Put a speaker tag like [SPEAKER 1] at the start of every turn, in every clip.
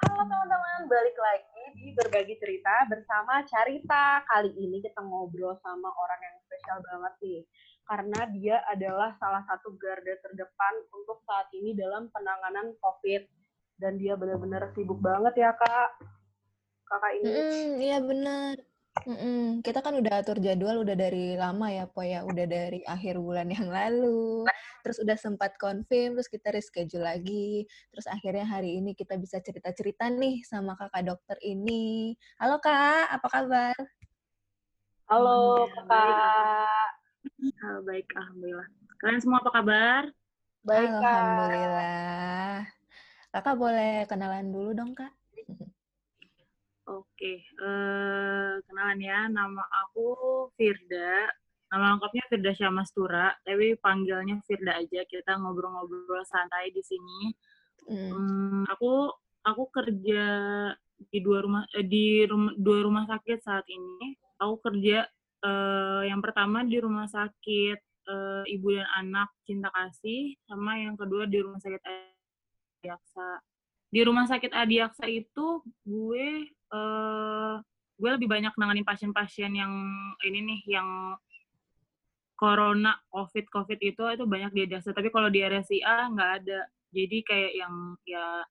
[SPEAKER 1] Halo teman-teman, balik lagi di berbagi cerita bersama Carita. Kali ini kita ngobrol sama orang yang spesial banget nih. Karena dia adalah salah satu garda terdepan untuk saat ini dalam penanganan COVID. Dan dia benar-benar sibuk banget ya, Kak. Kakak ini.
[SPEAKER 2] Mm, iya benar. Mm-mm. Kita kan udah atur jadwal udah dari lama ya, Po ya. Udah dari akhir bulan yang lalu. Terus udah sempat confirm, terus kita reschedule lagi. Terus akhirnya hari ini kita bisa cerita-cerita nih sama kakak dokter ini. Halo Kak, apa kabar?
[SPEAKER 1] Halo, Kakak.
[SPEAKER 3] Halo, baik, Alhamdulillah. Kalian semua apa kabar?
[SPEAKER 1] Baik, Kak.
[SPEAKER 2] Alhamdulillah. Kakak boleh kenalan dulu dong, Kak?
[SPEAKER 3] Oke, eh, kenalan ya. Nama aku Firda. Nama lengkapnya Firda Syamastura, tapi panggilnya Firda aja. Kita ngobrol-ngobrol santai di sini.
[SPEAKER 2] Hmm.
[SPEAKER 3] Hmm, aku aku kerja di dua rumah eh, di rum- dua rumah sakit saat ini. Aku kerja eh, yang pertama di rumah sakit eh, ibu dan anak cinta kasih, sama yang kedua di rumah sakit Adiaksa. Di rumah sakit Adiaksa itu gue eh, gue lebih banyak nanganin pasien-pasien yang ini nih yang corona covid covid itu itu banyak di Adiaksa. Tapi kalau di RSIA nggak ada. Jadi kayak yang ya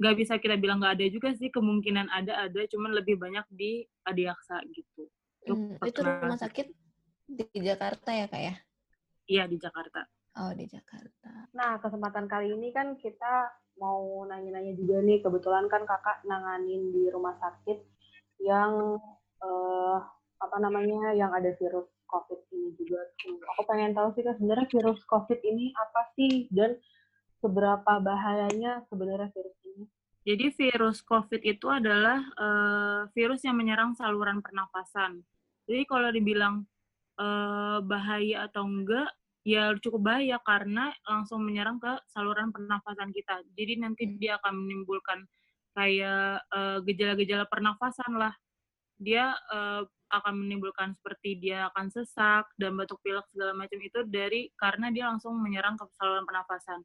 [SPEAKER 3] nggak bisa kita bilang nggak ada juga sih kemungkinan ada ada cuman lebih banyak di Adiaksa gitu Itu
[SPEAKER 2] Hmm, Itu rumah sakit di Jakarta ya, Kak ya?
[SPEAKER 3] iya di Jakarta
[SPEAKER 2] Oh, di Jakarta.
[SPEAKER 1] Nah, kesempatan kali ini kan kita mau nanya-nanya juga nih. Kebetulan kan kakak nanganin di rumah sakit yang eh, apa namanya yang ada virus COVID ini juga. tuh. Aku pengen tahu sih kan sebenarnya virus COVID ini apa sih dan seberapa bahayanya sebenarnya virus ini?
[SPEAKER 3] Jadi virus COVID itu adalah eh, virus yang menyerang saluran pernafasan. Jadi kalau dibilang eh, bahaya atau enggak, ya cukup bahaya karena langsung menyerang ke saluran pernafasan kita. Jadi nanti dia akan menimbulkan kayak eh, gejala-gejala pernafasan lah. Dia eh, akan menimbulkan seperti dia akan sesak dan batuk pilek segala macam itu dari karena dia langsung menyerang ke saluran pernafasan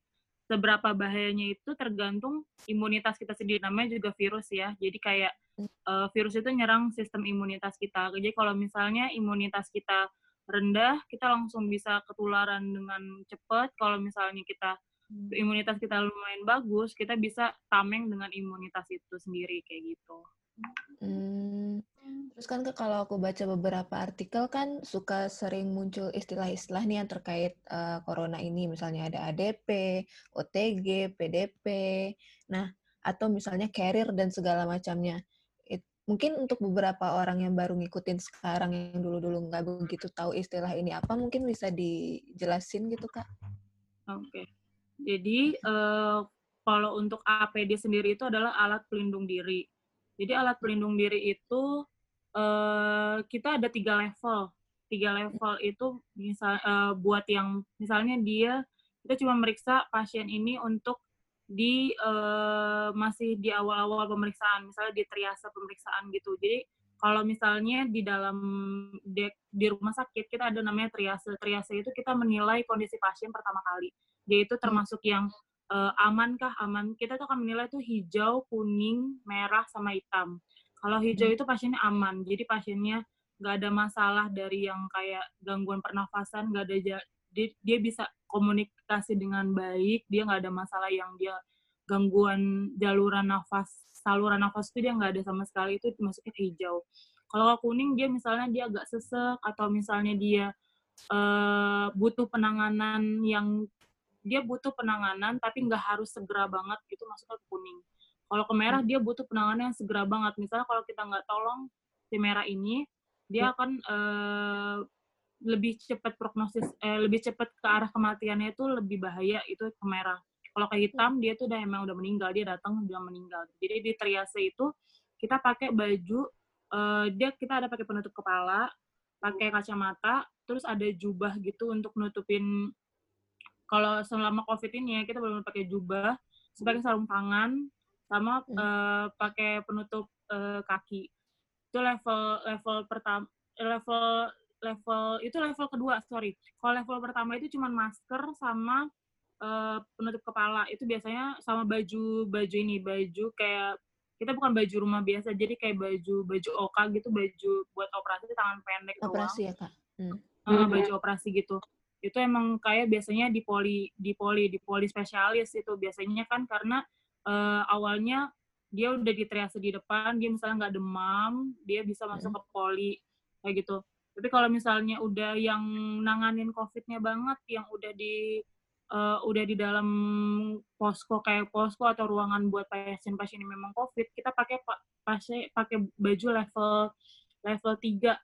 [SPEAKER 3] seberapa bahayanya itu tergantung imunitas kita sendiri namanya juga virus ya jadi kayak eh, virus itu nyerang sistem imunitas kita jadi kalau misalnya imunitas kita rendah kita langsung bisa ketularan dengan cepat kalau misalnya kita imunitas kita lumayan bagus kita bisa tameng dengan imunitas itu sendiri kayak gitu
[SPEAKER 2] Hmm. Terus kan Kak, kalau aku baca beberapa artikel kan suka sering muncul istilah-istilah nih yang terkait eh, corona ini. Misalnya ada ADP, OTG, PDP, nah atau misalnya carrier dan segala macamnya. Mungkin untuk beberapa orang yang baru ngikutin sekarang yang dulu-dulu nggak begitu tahu istilah ini apa, mungkin bisa dijelasin gitu Kak?
[SPEAKER 3] Oke. Jadi eh, kalau untuk APD sendiri itu adalah alat pelindung diri. Jadi alat pelindung diri itu eh, kita ada tiga level. Tiga level itu misal eh, buat yang misalnya dia kita cuma meriksa pasien ini untuk di eh, masih di awal-awal pemeriksaan, misalnya di triase pemeriksaan gitu. Jadi kalau misalnya di dalam di, di rumah sakit kita ada namanya triase. Triase itu kita menilai kondisi pasien pertama kali. Dia itu termasuk yang eh, aman kah aman. Kita tuh akan menilai tuh hijau, kuning, merah sama hitam. Kalau hijau itu pasiennya aman. Jadi pasiennya nggak ada masalah dari yang kayak gangguan pernafasan, nggak ada dia, dia bisa komunikasi dengan baik, dia nggak ada masalah yang dia gangguan jaluran nafas, saluran nafas itu dia nggak ada sama sekali itu masuknya hijau. Kalau kuning dia misalnya dia agak sesek atau misalnya dia eh, butuh penanganan yang dia butuh penanganan tapi nggak harus segera banget itu masuknya ke kuning. Kalau ke merah dia butuh penanganan yang segera banget. Misalnya kalau kita nggak tolong si merah ini, dia akan eh, lebih cepat prognosis, eh, lebih cepat ke arah kematiannya itu lebih bahaya itu ke merah. Kalau ke hitam dia tuh udah emang udah meninggal, dia datang udah meninggal. Jadi di triase itu kita pakai baju, eh, dia kita ada pakai penutup kepala, pakai kacamata, terus ada jubah gitu untuk nutupin kalau selama covid ini ya kita belum pakai jubah, pakai sarung tangan, sama
[SPEAKER 2] Hmm.
[SPEAKER 3] eh, pakai penutup eh, kaki. Itu level level pertama level level itu level kedua sorry. Kalau level pertama itu cuma masker sama eh, penutup kepala itu biasanya sama baju baju ini baju kayak kita bukan baju rumah biasa jadi kayak baju baju oka gitu baju buat operasi tangan pendek
[SPEAKER 2] Operasi ya kak. Hmm.
[SPEAKER 3] Eh,
[SPEAKER 1] Mhm.
[SPEAKER 3] baju operasi gitu itu emang kayak biasanya di poli di poli di poli spesialis itu biasanya kan karena eh, awalnya dia udah di triase di depan dia misalnya nggak demam dia bisa masuk ke poli kayak gitu tapi kalau misalnya udah yang nanganin covidnya banget yang udah di eh, udah di dalam posko kayak posko atau ruangan buat pasien-pasien yang memang covid kita pakai pa- pakai pakai baju level level 3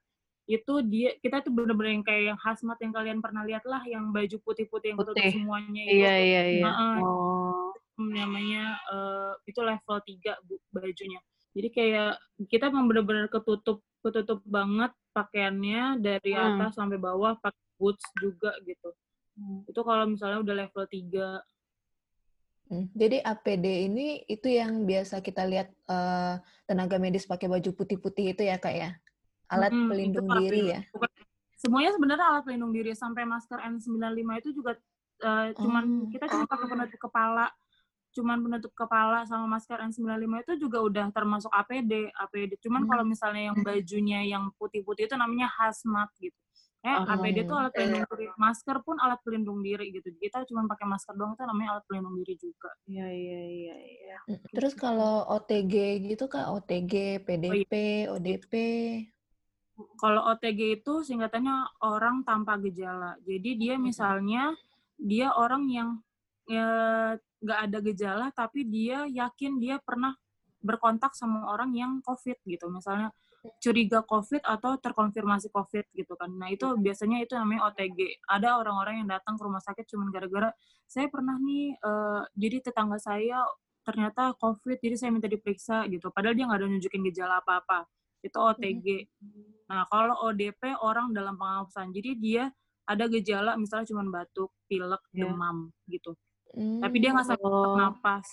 [SPEAKER 3] itu dia kita tuh bener-bener yang kayak yang hazmat yang kalian pernah lihat lah yang baju putih-putih yang
[SPEAKER 1] Putih.
[SPEAKER 3] semuanya itu
[SPEAKER 1] Iya, iya, iya.
[SPEAKER 3] Heeh,
[SPEAKER 1] Oh.
[SPEAKER 3] namanya eh, itu level 3 bu, bajunya. Jadi kayak kita memang benar-benar ketutup ketutup banget pakaiannya dari
[SPEAKER 1] Hmm.
[SPEAKER 3] atas sampai bawah pakai boots juga gitu. Itu kalau misalnya udah level 3.
[SPEAKER 2] Hmm, Jadi APD ini itu yang biasa kita lihat eh, tenaga medis pakai baju putih-putih itu ya kak ya? Alat
[SPEAKER 3] itu
[SPEAKER 2] pelindung diri ya?
[SPEAKER 3] bukan- Semuanya sebenarnya alat pelindung diri sampai masker N95 itu juga eh, cuman
[SPEAKER 2] Oh.
[SPEAKER 3] kita cuma pakai penutup kepala. Cuman penutup kepala sama masker N95 itu juga udah termasuk APD, APD. Cuman
[SPEAKER 2] Hmm.
[SPEAKER 3] kalau misalnya yang bajunya yang putih-putih itu namanya hazmat gitu. Eh,
[SPEAKER 1] Oh.
[SPEAKER 3] APD itu alat pelindung diri. Masker pun alat pelindung diri gitu. Kita cuma pakai masker doang itu namanya alat pelindung diri juga.
[SPEAKER 1] Iya, iya, iya, iya.
[SPEAKER 2] Hmm, Terus kalau OTG gitu kak, OTG, PDP, ODP,
[SPEAKER 3] Kalau OTG itu singkatannya orang tanpa gejala. Jadi dia misalnya dia orang yang ya, nggak ada gejala tapi dia yakin dia pernah berkontak sama orang yang COVID gitu. Misalnya curiga COVID atau terkonfirmasi COVID gitu kan. Nah itu biasanya itu namanya OTG. Ada orang-orang yang datang ke rumah sakit cuma gara-gara saya pernah nih, eh, jadi tetangga saya ternyata COVID, jadi saya minta diperiksa gitu. Padahal dia nggak ada nunjukin gejala apa-apa. Itu OTG. Nah, kalau ODP orang dalam pengawasan. Jadi dia ada gejala misalnya cuma batuk, pilek,
[SPEAKER 1] Iya.
[SPEAKER 3] demam gitu.
[SPEAKER 2] Hmm,
[SPEAKER 3] Tapi dia nggak sampai sesak
[SPEAKER 1] Oh.
[SPEAKER 3] napas.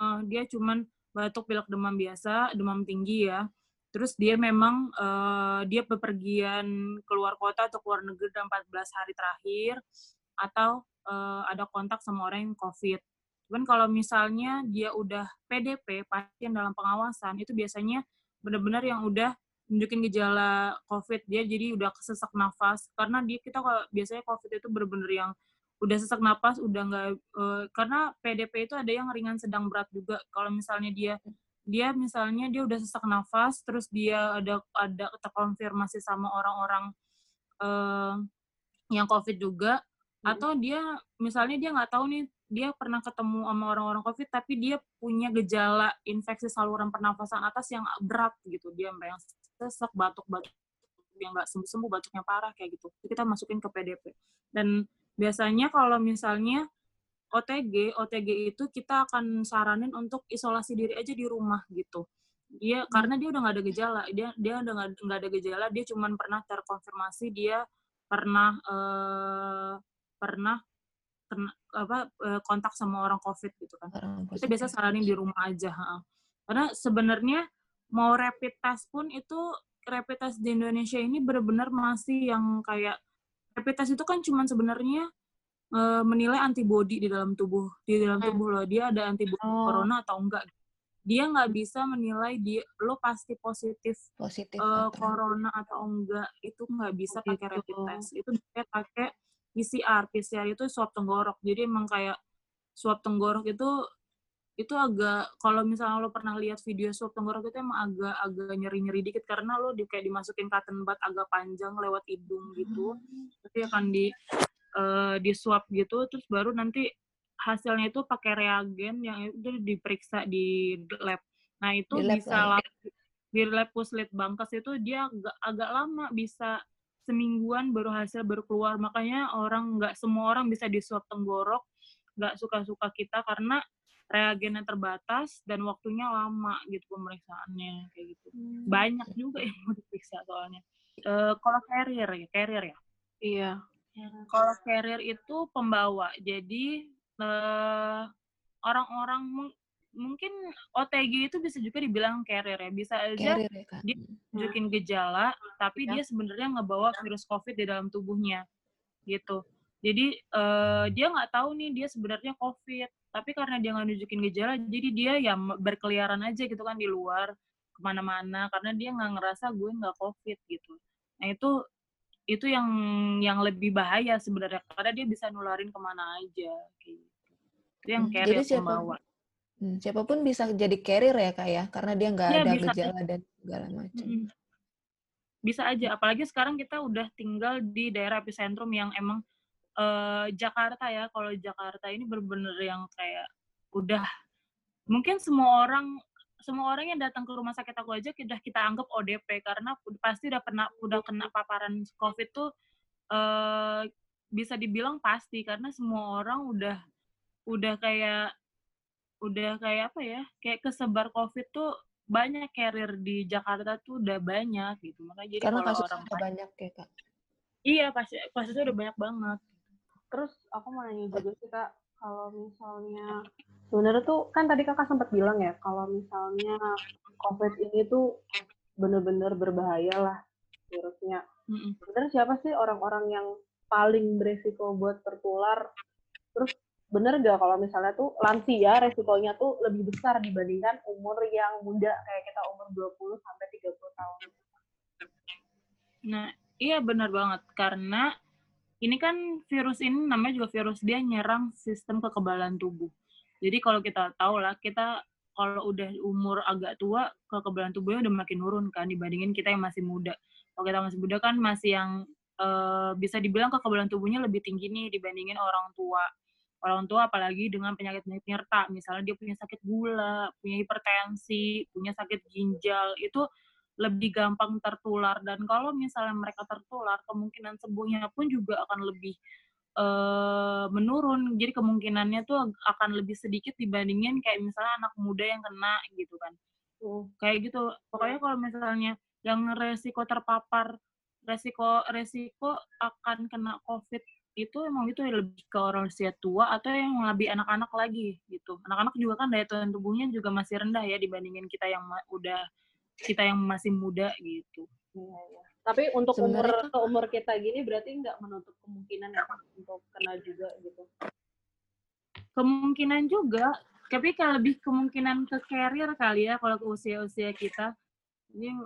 [SPEAKER 3] Eh, dia cuman batuk, pilek, demam biasa, demam tinggi ya. Terus dia memang eh, dia bepergian keluar kota atau keluar negeri dalam 14 hari terakhir atau eh, ada kontak sama orang yang COVID. Cuman kalau misalnya dia udah PDP, pasien dalam pengawasan, itu biasanya benar-benar yang udah nunjukin gejala COVID dia jadi udah sesak nafas karena dia kita kalau biasanya COVID itu benar-benar yang udah sesak napas udah nggak eh, karena PDP itu ada yang ringan sedang berat juga. Kalau misalnya dia dia misalnya dia udah sesak nafas terus dia ada ada terkonfirmasi sama orang-orang eh, yang COVID juga
[SPEAKER 1] Hmm.
[SPEAKER 3] atau dia misalnya dia nggak tahu nih dia pernah ketemu sama orang-orang COVID tapi dia punya gejala infeksi saluran pernafasan atas yang berat gitu. Dia yang sesak batuk-batuk yang nggak sembuh-sembuh batuknya parah kayak gitu. Itu kita masukin ke PDP dan biasanya kalau misalnya OTG OTG itu kita akan saranin untuk isolasi diri aja di rumah gitu. Dia karena dia udah nggak ada gejala. Dia dia udah nggak ada gejala dia cuman pernah terkonfirmasi dia pernah eh, pernah kena apa eh, kontak sama orang covid gitu kan.
[SPEAKER 2] Orang
[SPEAKER 3] kita biasa saranin di rumah aja ha. karena sebenarnya mau rapid test pun itu rapid test di Indonesia ini benar-benar masih yang kayak rapid test itu kan cuman sebenarnya eh, menilai antibodi di dalam tubuh di dalam
[SPEAKER 1] Hmm.
[SPEAKER 3] tubuh lo. Dia ada antibodi
[SPEAKER 1] Oh.
[SPEAKER 3] corona atau enggak? Dia nggak bisa menilai dia lo pasti positif
[SPEAKER 2] positif
[SPEAKER 3] eh,
[SPEAKER 2] atau
[SPEAKER 3] corona atau enggak. Itu nggak bisa
[SPEAKER 1] Oh,
[SPEAKER 3] pakai
[SPEAKER 1] gitu.
[SPEAKER 3] rapid test. Itu bisa pakai PCR PCR itu swab tenggorok. Jadi emang kayak swab tenggorok itu itu agak kalau misalnya lo pernah lihat video swab tenggorok itu emang agak agak nyeri nyeri dikit karena lo di, kayak dimasukin cotton bud agak panjang lewat hidung gitu. Nanti akan di eh, di swab gitu terus baru nanti hasilnya itu pakai reagen yang itu diperiksa di lab. Nah itu
[SPEAKER 2] Di lab
[SPEAKER 3] bisa
[SPEAKER 2] ya?
[SPEAKER 3] lama di lab puslit bangkes itu dia agak, agak lama bisa semingguan baru hasil baru keluar. Makanya orang nggak semua orang bisa di swab tenggorok nggak suka-suka kita karena reagennya terbatas dan waktunya lama gitu pemeriksaannya kayak gitu banyak juga yang mau diperiksa soalnya Eh, kalau carrier ya carrier ya
[SPEAKER 1] Iya.
[SPEAKER 3] kalau carrier itu pembawa jadi eh, orang-orang mung- mungkin OTG itu bisa juga dibilang carrier ya bisa aja
[SPEAKER 2] carrier ya kak
[SPEAKER 3] dia-
[SPEAKER 2] Hmm.
[SPEAKER 3] tunjukin gejala, tapi
[SPEAKER 1] Ya.
[SPEAKER 3] dia sebenarnya ngebawa virus COVID di dalam tubuhnya, gitu. Jadi uh, dia nggak tahu nih dia sebenarnya COVID, tapi karena dia nggak nunjukin gejala, jadi dia ya berkeliaran aja gitu kan di luar ke mana-mana karena dia nggak ngerasa gue nggak COVID gitu. Nah itu itu yang yang lebih bahaya sebenarnya karena dia bisa nularin ke mana aja gitu. Itu yang
[SPEAKER 2] hmm,
[SPEAKER 3] carrier
[SPEAKER 2] jadi siapa,
[SPEAKER 3] pembawa.
[SPEAKER 2] Hmm, siapa pun bisa jadi carrier ya kak ya karena dia nggak ya, ada bisa. gejala dan segala macam. Hmm.
[SPEAKER 3] Bisa aja, apalagi sekarang kita udah tinggal di daerah epicentrum yang emang uh, Jakarta ya. Kalau Jakarta ini bener-bener yang kayak udah mungkin semua orang semua orang yang datang ke rumah sakit aku aja sudah kita anggap ODP karena pasti udah pernah udah kena paparan COVID tuh uh, bisa dibilang pasti karena semua orang udah udah kayak udah kayak apa ya kayak kesebar COVID tuh banyak carrier di Jakarta tuh udah banyak gitu. Makanya jadi
[SPEAKER 2] karena kalau orang udah banyak ya kak?
[SPEAKER 3] Iya pasti kasusnya udah banyak banget
[SPEAKER 1] terus aku mau nanya juga sih kak kalau misalnya sebenarnya tuh kan tadi kakak sempat bilang ya kalau misalnya COVID ini tuh bener-bener berbahaya lah virusnya. Mm Sebenarnya siapa sih orang-orang yang paling beresiko buat tertular? Terus bener gak kalau misalnya tuh lansia resikonya tuh lebih besar dibandingkan umur yang muda kayak kita umur 20 sampai 30 tahun?
[SPEAKER 3] Nah, iya benar banget karena ini kan virus ini namanya juga virus dia nyerang sistem kekebalan tubuh. Jadi kalau kita tahu lah, kita kalau udah umur agak tua, kekebalan tubuhnya udah makin nurun kan dibandingin kita yang masih muda. Kalau kita masih muda kan masih yang uh, bisa dibilang kekebalan tubuhnya lebih tinggi nih dibandingin orang tua. Orang tua apalagi dengan penyakit-penyakit penyerta, misalnya dia punya sakit gula, punya hipertensi, punya sakit ginjal, itu lebih gampang tertular dan kalau misalnya mereka tertular kemungkinan sembuhnya pun juga akan lebih uh, menurun. Jadi kemungkinannya tuh akan lebih sedikit dibandingin kayak misalnya anak muda yang kena gitu kan. Uh, kayak gitu. Pokoknya kalau misalnya yang resiko terpapar, resiko resiko akan kena COVID itu emang itu lebih ke orang usia tua atau yang lebih anak-anak lagi gitu. Anak-anak juga kan daya tahan tubuhnya juga masih rendah ya dibandingin kita yang udah kita yang masih muda gitu.
[SPEAKER 1] Iya, iya. Tapi untuk Sebenarnya umur kan, umur kita gini berarti nggak menutup kemungkinan ya untuk kena juga gitu.
[SPEAKER 3] Kemungkinan juga, tapi kalau lebih kemungkinan ke carrier kali ya kalau ke usia-usia kita. Ini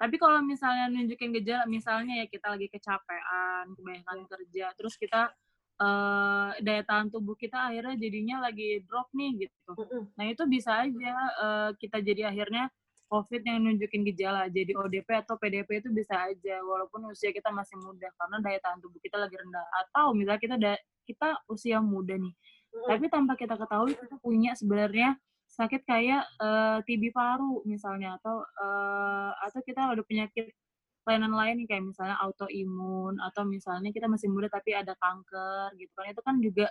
[SPEAKER 3] tapi kalau misalnya nunjukin gejala, misalnya ya kita lagi kecapean, kebanyakan kerja, terus kita uh, daya tahan tubuh kita akhirnya jadinya lagi drop nih gitu. Nah itu bisa aja uh, kita jadi akhirnya COVID yang nunjukin gejala jadi ODP atau PDP itu bisa aja walaupun usia kita masih muda karena daya tahan tubuh kita lagi rendah atau misalnya kita da kita usia muda nih mm. tapi tanpa kita ketahui kita punya sebenarnya sakit kayak uh, eh, TB paru misalnya atau uh, atau kita ada penyakit kelainan lain nih kayak misalnya autoimun atau misalnya kita masih muda tapi ada kanker gitu kan itu kan juga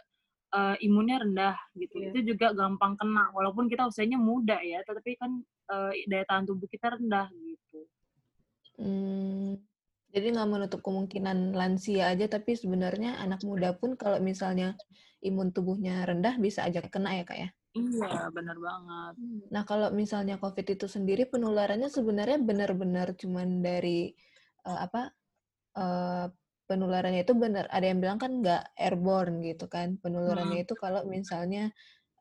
[SPEAKER 3] uh, imunnya rendah gitu. Yeah. Itu juga gampang kena walaupun kita usianya muda ya, tetapi kan uh, daya tahan tubuh kita rendah gitu.
[SPEAKER 2] Hmm, jadi nggak menutup kemungkinan lansia aja, tapi sebenarnya anak muda pun kalau misalnya imun tubuhnya rendah bisa aja kena ya kak ya?
[SPEAKER 3] Iya, benar banget.
[SPEAKER 2] Hmm, nah, kalau misalnya COVID itu sendiri penularannya sebenarnya benar-benar cuman dari uh, apa uh, penularannya itu benar ada yang bilang kan nggak airborne gitu kan penularannya hmm. itu kalau misalnya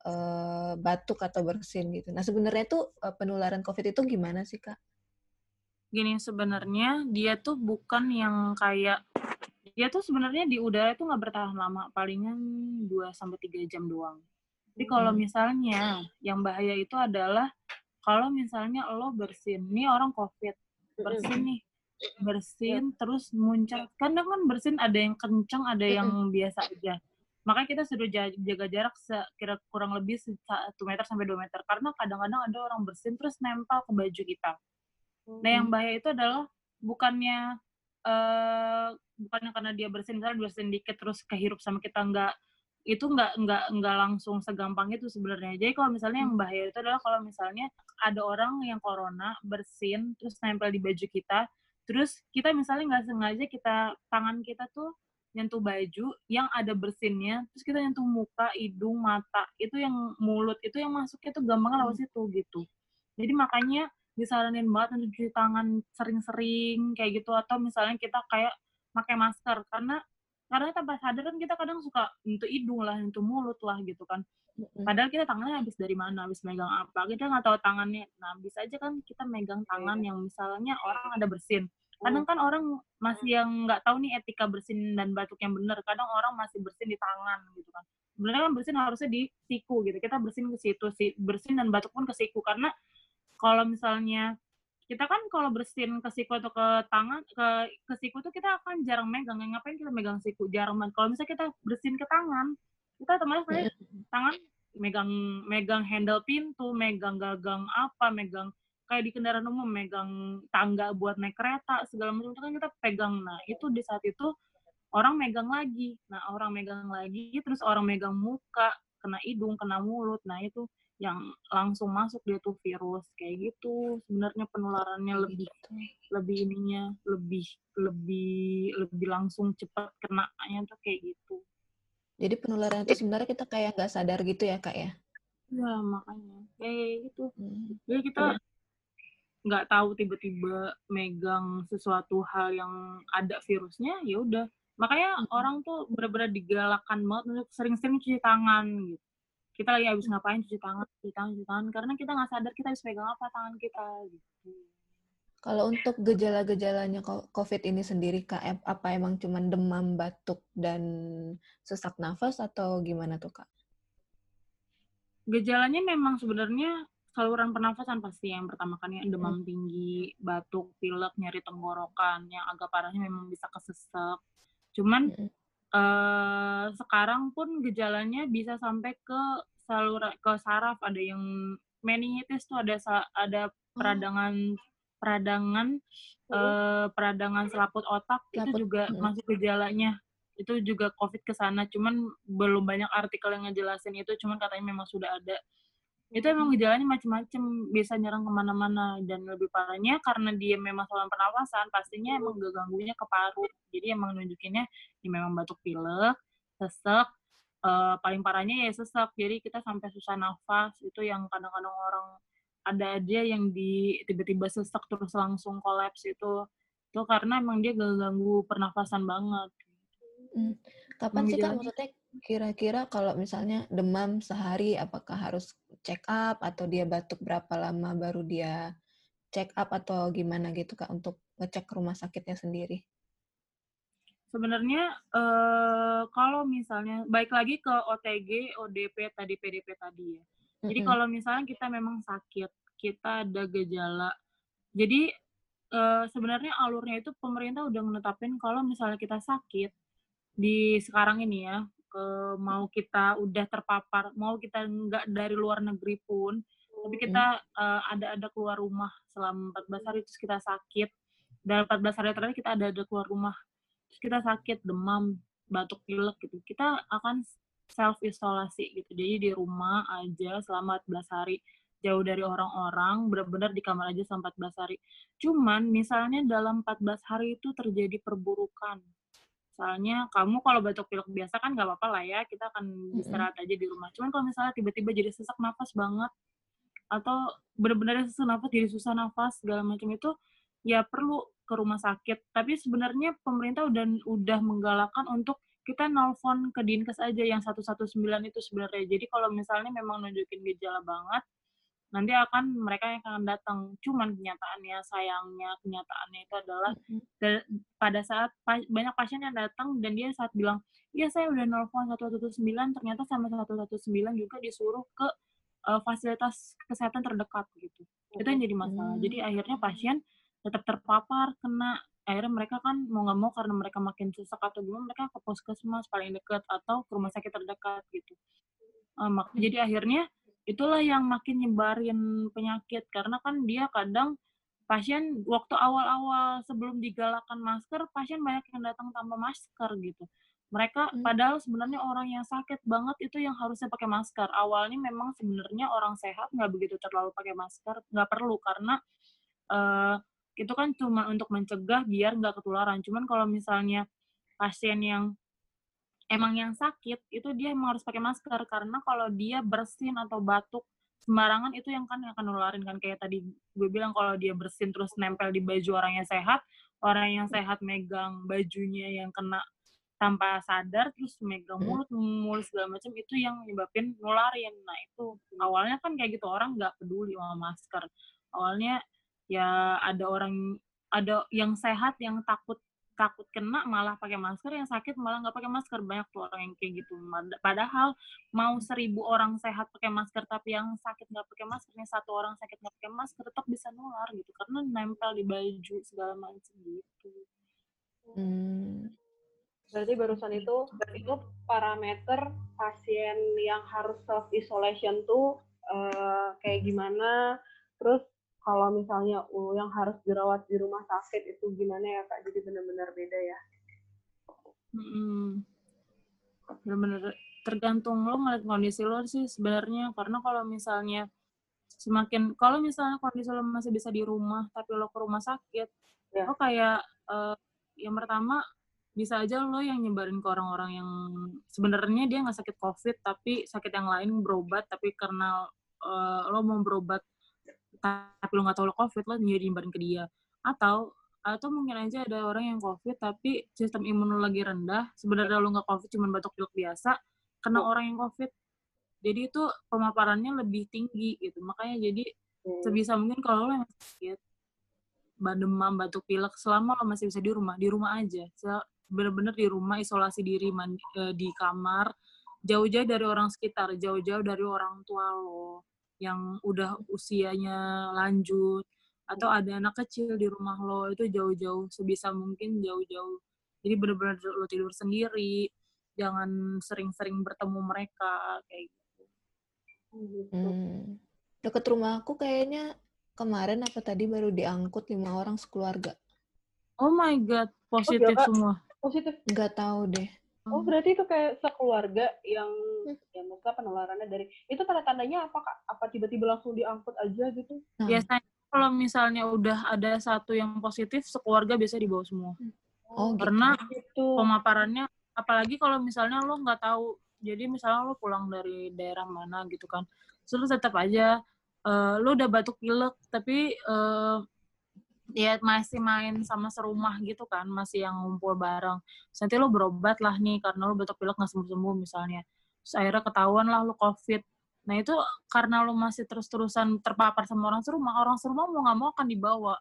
[SPEAKER 2] uh, batuk atau bersin gitu nah sebenarnya itu uh, penularan covid itu gimana sih kak
[SPEAKER 3] gini sebenarnya dia tuh bukan yang kayak dia tuh sebenarnya di udara itu nggak bertahan lama palingan 2 sampai tiga jam doang tapi kalau hmm. misalnya yang bahaya itu adalah kalau misalnya lo bersin nih orang covid bersin nih bersin yeah. terus muncul karena kan bersin ada yang kenceng ada yang biasa aja. Makanya kita sudah jaga jarak sekira kurang lebih satu meter sampai dua meter. Karena kadang-kadang ada orang bersin terus nempel ke baju kita. Nah yang bahaya itu adalah bukannya uh, bukannya karena dia bersin misalnya bersin dikit terus kehirup sama kita nggak itu nggak nggak nggak langsung segampang itu sebenarnya. Jadi kalau misalnya yang bahaya itu adalah kalau misalnya ada orang yang corona bersin terus nempel di baju kita, Terus kita misalnya nggak sengaja kita tangan kita tuh nyentuh baju yang ada bersinnya, terus kita nyentuh muka, hidung, mata, itu yang mulut itu yang masuknya tuh gampang lewat hmm. situ gitu. Jadi makanya disaranin banget untuk cuci tangan sering-sering kayak gitu atau misalnya kita kayak pakai masker karena karena tanpa sadar kan kita kadang suka untuk hidung lah untuk mulut lah gitu kan. Padahal kita tangannya habis dari mana habis megang apa kita nggak tahu tangannya. Nah bisa aja kan kita megang tangan yang misalnya orang ada bersin. Kadang kan orang masih yang nggak tahu nih etika bersin dan batuk yang benar. Kadang orang masih bersin di tangan gitu kan. Sebenarnya kan bersin harusnya di siku gitu. Kita bersin ke situ sih. Bersin dan batuk pun ke siku. Karena kalau misalnya kita kan kalau bersin ke siku atau ke tangan ke ke siku tuh kita akan jarang megang. Ngapain kita megang siku? Jarang banget. Kalau misalnya kita bersin ke tangan kita otomatis yeah. tangan megang megang handle pintu megang gagang apa megang kayak di kendaraan umum megang tangga buat naik kereta segala macam itu kan kita pegang. Nah itu di saat itu orang megang lagi. Nah orang megang lagi terus orang megang muka kena hidung kena mulut. Nah itu yang langsung masuk dia tuh virus kayak gitu. Sebenarnya penularannya lebih gitu. lebih ininya lebih lebih lebih langsung cepat kenanya tuh kayak gitu.
[SPEAKER 2] Jadi penularan itu sebenarnya kita kayak nggak sadar gitu ya kak ya?
[SPEAKER 3] Ya makanya. Kayak gitu. Hmm. jadi kita nggak tahu tiba-tiba megang sesuatu hal yang ada virusnya ya udah. Makanya hmm. orang tuh benar-benar digalakkan banget untuk sering-sering cuci tangan gitu kita lagi habis ngapain cuci tangan cuci tangan cuci tangan karena kita nggak sadar kita habis pegang apa tangan kita gitu
[SPEAKER 2] kalau untuk gejala-gejalanya COVID ini sendiri, Kak, apa emang cuma demam, batuk, dan sesak nafas atau gimana tuh, Kak?
[SPEAKER 3] Gejalanya memang sebenarnya saluran pernafasan pasti yang pertama kan ya demam hmm. tinggi, batuk, pilek, nyeri tenggorokan, yang agak parahnya memang bisa kesesek. Cuman hmm. Eh, sekarang pun gejalanya bisa sampai ke saluran ke saraf, ada yang meningitis tuh ada ada oh. peradangan peradangan hmm. eh, peradangan selaput otak selaput. itu juga hmm. masuk gejalanya itu juga covid ke sana cuman belum banyak artikel yang ngejelasin itu cuman katanya memang sudah ada itu emang gejalanya macam-macam bisa nyerang ke mana-mana. Dan lebih parahnya karena dia memang saluran pernafasan pastinya emang gak ganggunya ke paru jadi emang nunjukinnya dia memang batuk pilek sesek. Uh, paling parahnya ya sesek. Jadi kita sampai susah nafas. Itu yang kadang-kadang orang ada aja yang di tiba-tiba sesek terus langsung kolaps itu. Itu karena emang dia ganggu pernafasan banget.
[SPEAKER 2] Hmm. kapan sih kak maksudnya Kira-kira kalau misalnya demam sehari, apakah harus check up atau dia batuk berapa lama baru dia check up atau gimana gitu kak untuk ngecek rumah sakitnya sendiri?
[SPEAKER 3] Sebenarnya eh, kalau misalnya baik lagi ke OTG, ODP tadi, PDP tadi ya. Jadi mm -hmm. kalau misalnya kita memang sakit, kita ada gejala. Jadi eh, sebenarnya alurnya itu pemerintah udah menetapin kalau misalnya kita sakit di sekarang ini ya, ke mau kita udah terpapar, mau kita nggak dari luar negeri pun, tapi hmm. kita uh, ada-ada keluar rumah selama 14 hari terus kita sakit. Dalam 14 hari terakhir kita ada-ada keluar rumah. Terus kita sakit, demam, batuk pilek gitu. Kita akan self isolasi gitu. Jadi di rumah aja selama 14 hari jauh dari orang-orang, benar-benar di kamar aja selama 14 hari. Cuman misalnya dalam 14 hari itu terjadi perburukan Soalnya kamu kalau batuk pilek biasa kan nggak apa-apa lah ya, kita akan istirahat aja di rumah. Cuman kalau misalnya tiba-tiba jadi sesak nafas banget, atau benar-benar sesak nafas jadi susah nafas segala macam itu, ya perlu ke rumah sakit. Tapi sebenarnya pemerintah udah udah menggalakkan untuk kita nelfon ke dinkes aja yang 119 itu sebenarnya. Jadi kalau misalnya memang nunjukin gejala banget, nanti akan mereka yang akan datang. Cuman kenyataannya, sayangnya, kenyataannya itu adalah mm-hmm. pada saat pa banyak pasien yang datang dan dia saat bilang, iya saya udah nelfon 119, ternyata sama 119 juga disuruh ke uh, fasilitas kesehatan terdekat gitu. Itu yang jadi masalah. Mm-hmm. Jadi akhirnya pasien tetap terpapar, kena akhirnya mereka kan mau nggak mau karena mereka makin sesak atau gimana mereka ke puskesmas paling dekat atau ke rumah sakit terdekat gitu. Uh, mak jadi akhirnya itulah yang makin nyebarin penyakit karena kan dia kadang pasien waktu awal-awal sebelum digalakan masker pasien banyak yang datang tanpa masker gitu. Mereka hmm. padahal sebenarnya orang yang sakit banget itu yang harusnya pakai masker. Awalnya memang sebenarnya orang sehat nggak begitu terlalu pakai masker nggak perlu karena uh, itu kan cuma untuk mencegah biar nggak ketularan. Cuman kalau misalnya pasien yang emang yang sakit itu dia emang harus pakai masker. Karena kalau dia bersin atau batuk sembarangan itu yang kan akan nularin kan. Kayak tadi gue bilang kalau dia bersin terus nempel di baju orang yang sehat orang yang sehat megang bajunya yang kena tanpa sadar terus megang
[SPEAKER 2] Hmm.
[SPEAKER 3] mulut mulut segala macam itu yang nyebabin nularin. Nah itu awalnya kan kayak gitu orang nggak peduli sama masker. Awalnya ya ada orang ada yang sehat yang takut takut kena malah pakai masker yang sakit malah nggak pakai masker banyak tuh orang yang kayak gitu padahal mau seribu orang sehat pakai masker tapi yang sakit nggak pakai masker nih satu orang sakit nggak pakai masker tetap bisa nular gitu karena nempel di baju segala macam gitu
[SPEAKER 2] Hmm.
[SPEAKER 1] Berarti barusan itu itu parameter pasien yang harus self isolation tuh eh, kayak gimana? Terus kalau misalnya uh, yang harus dirawat di rumah sakit itu gimana ya kak? Jadi benar-benar beda ya.
[SPEAKER 3] Mm-mm. Bener-bener tergantung lo ngeliat kondisi lo sih sebenarnya karena kalau misalnya semakin kalau misalnya kondisi lo masih bisa di rumah tapi lo ke rumah sakit
[SPEAKER 1] Ya.
[SPEAKER 3] lo kayak eh, yang pertama bisa aja lo yang nyebarin ke orang-orang yang sebenarnya dia nggak sakit covid tapi sakit yang lain berobat tapi karena eh, lo mau berobat tapi lo nggak tahu lo covid lo jadi nyebarin ke dia. Atau atau mungkin aja ada orang yang covid tapi sistem imun lo lagi rendah. Sebenarnya lo nggak covid cuma batuk pilek biasa kena
[SPEAKER 1] Oh.
[SPEAKER 3] orang yang covid. Jadi itu pemaparannya lebih tinggi gitu. Makanya jadi
[SPEAKER 1] Hmm.
[SPEAKER 3] sebisa mungkin kalau lo yang sakit demam batuk pilek selama lo masih bisa di rumah di rumah aja. Bener-bener di rumah isolasi diri mandi, eh, di kamar. Jauh-jauh dari orang sekitar jauh-jauh dari orang tua lo yang udah usianya lanjut atau ada anak kecil di rumah lo itu jauh-jauh sebisa mungkin jauh-jauh jadi bener-bener lo tidur sendiri jangan sering-sering bertemu mereka kayak gitu.
[SPEAKER 2] Hmm. Deket rumah aku kayaknya kemarin apa tadi baru diangkut lima orang sekeluarga.
[SPEAKER 3] oh my god positif
[SPEAKER 1] Kak?
[SPEAKER 3] semua
[SPEAKER 1] Positif.
[SPEAKER 2] Nggak tahu deh.
[SPEAKER 1] Oh berarti itu kayak sekeluarga yang yang maksudnya penularannya dari itu tanda-tandanya apa kak? Apa tiba-tiba langsung diangkut aja gitu?
[SPEAKER 2] Nah,
[SPEAKER 3] biasanya kalau misalnya udah ada satu yang positif sekeluarga biasa dibawa semua
[SPEAKER 2] Oh, gitu.
[SPEAKER 3] karena
[SPEAKER 1] gitu.
[SPEAKER 3] pemaparannya apalagi kalau misalnya lo nggak tahu jadi misalnya lo pulang dari daerah mana gitu kan terus tetap aja eh, lo udah batuk pilek tapi eh, ya masih main sama serumah gitu kan masih yang ngumpul bareng. Terus nanti lo berobat lah nih karena lo batuk pilek nggak sembuh sembuh misalnya. Terus akhirnya ketahuan lah lo covid. Nah itu karena lo masih terus terusan terpapar sama orang serumah orang serumah mau nggak mau akan dibawa.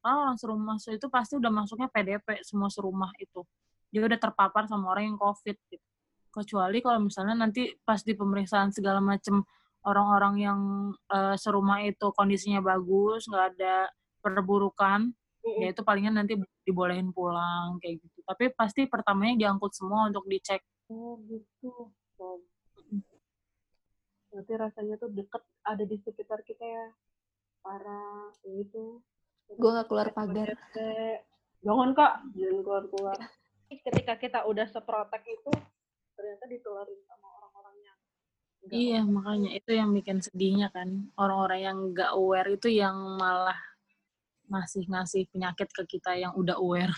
[SPEAKER 3] Karena orang serumah itu pasti udah masuknya PDP semua serumah itu. Dia udah terpapar sama orang yang covid gitu. Kecuali kalau misalnya nanti pas di pemeriksaan segala macem orang-orang yang eh, serumah itu kondisinya bagus nggak ada perburukan
[SPEAKER 1] Mm-mm.
[SPEAKER 3] ya itu palingan nanti dibolehin pulang kayak gitu tapi pasti pertamanya diangkut semua untuk dicek
[SPEAKER 1] Oh gitu. Oh. Berarti rasanya tuh deket ada di sekitar kita ya. Parah kayak gitu.
[SPEAKER 2] Gue nggak keluar pagar.
[SPEAKER 1] Jangan kak, jangan keluar-keluar. Ketika kita udah seprotek itu, ternyata ditularin sama orang-orang yang
[SPEAKER 3] iya makanya itu yang bikin sedihnya kan orang-orang yang nggak aware itu yang malah masih ngasih penyakit ke kita yang udah aware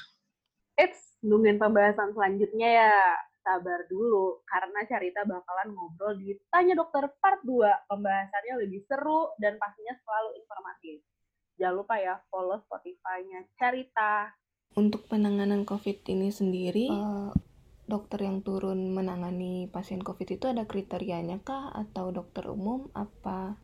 [SPEAKER 1] Eits, nungguin pembahasan selanjutnya ya. Sabar dulu, karena Carita bakalan ngobrol di Tanya Dokter Part 2. Pembahasannya lebih seru dan pastinya selalu informatif. Jangan lupa ya, follow Spotify-nya Carita.
[SPEAKER 2] Untuk penanganan COVID ini sendiri, eh, dokter yang turun menangani pasien COVID itu ada kriterianya kah? Atau dokter umum? Apa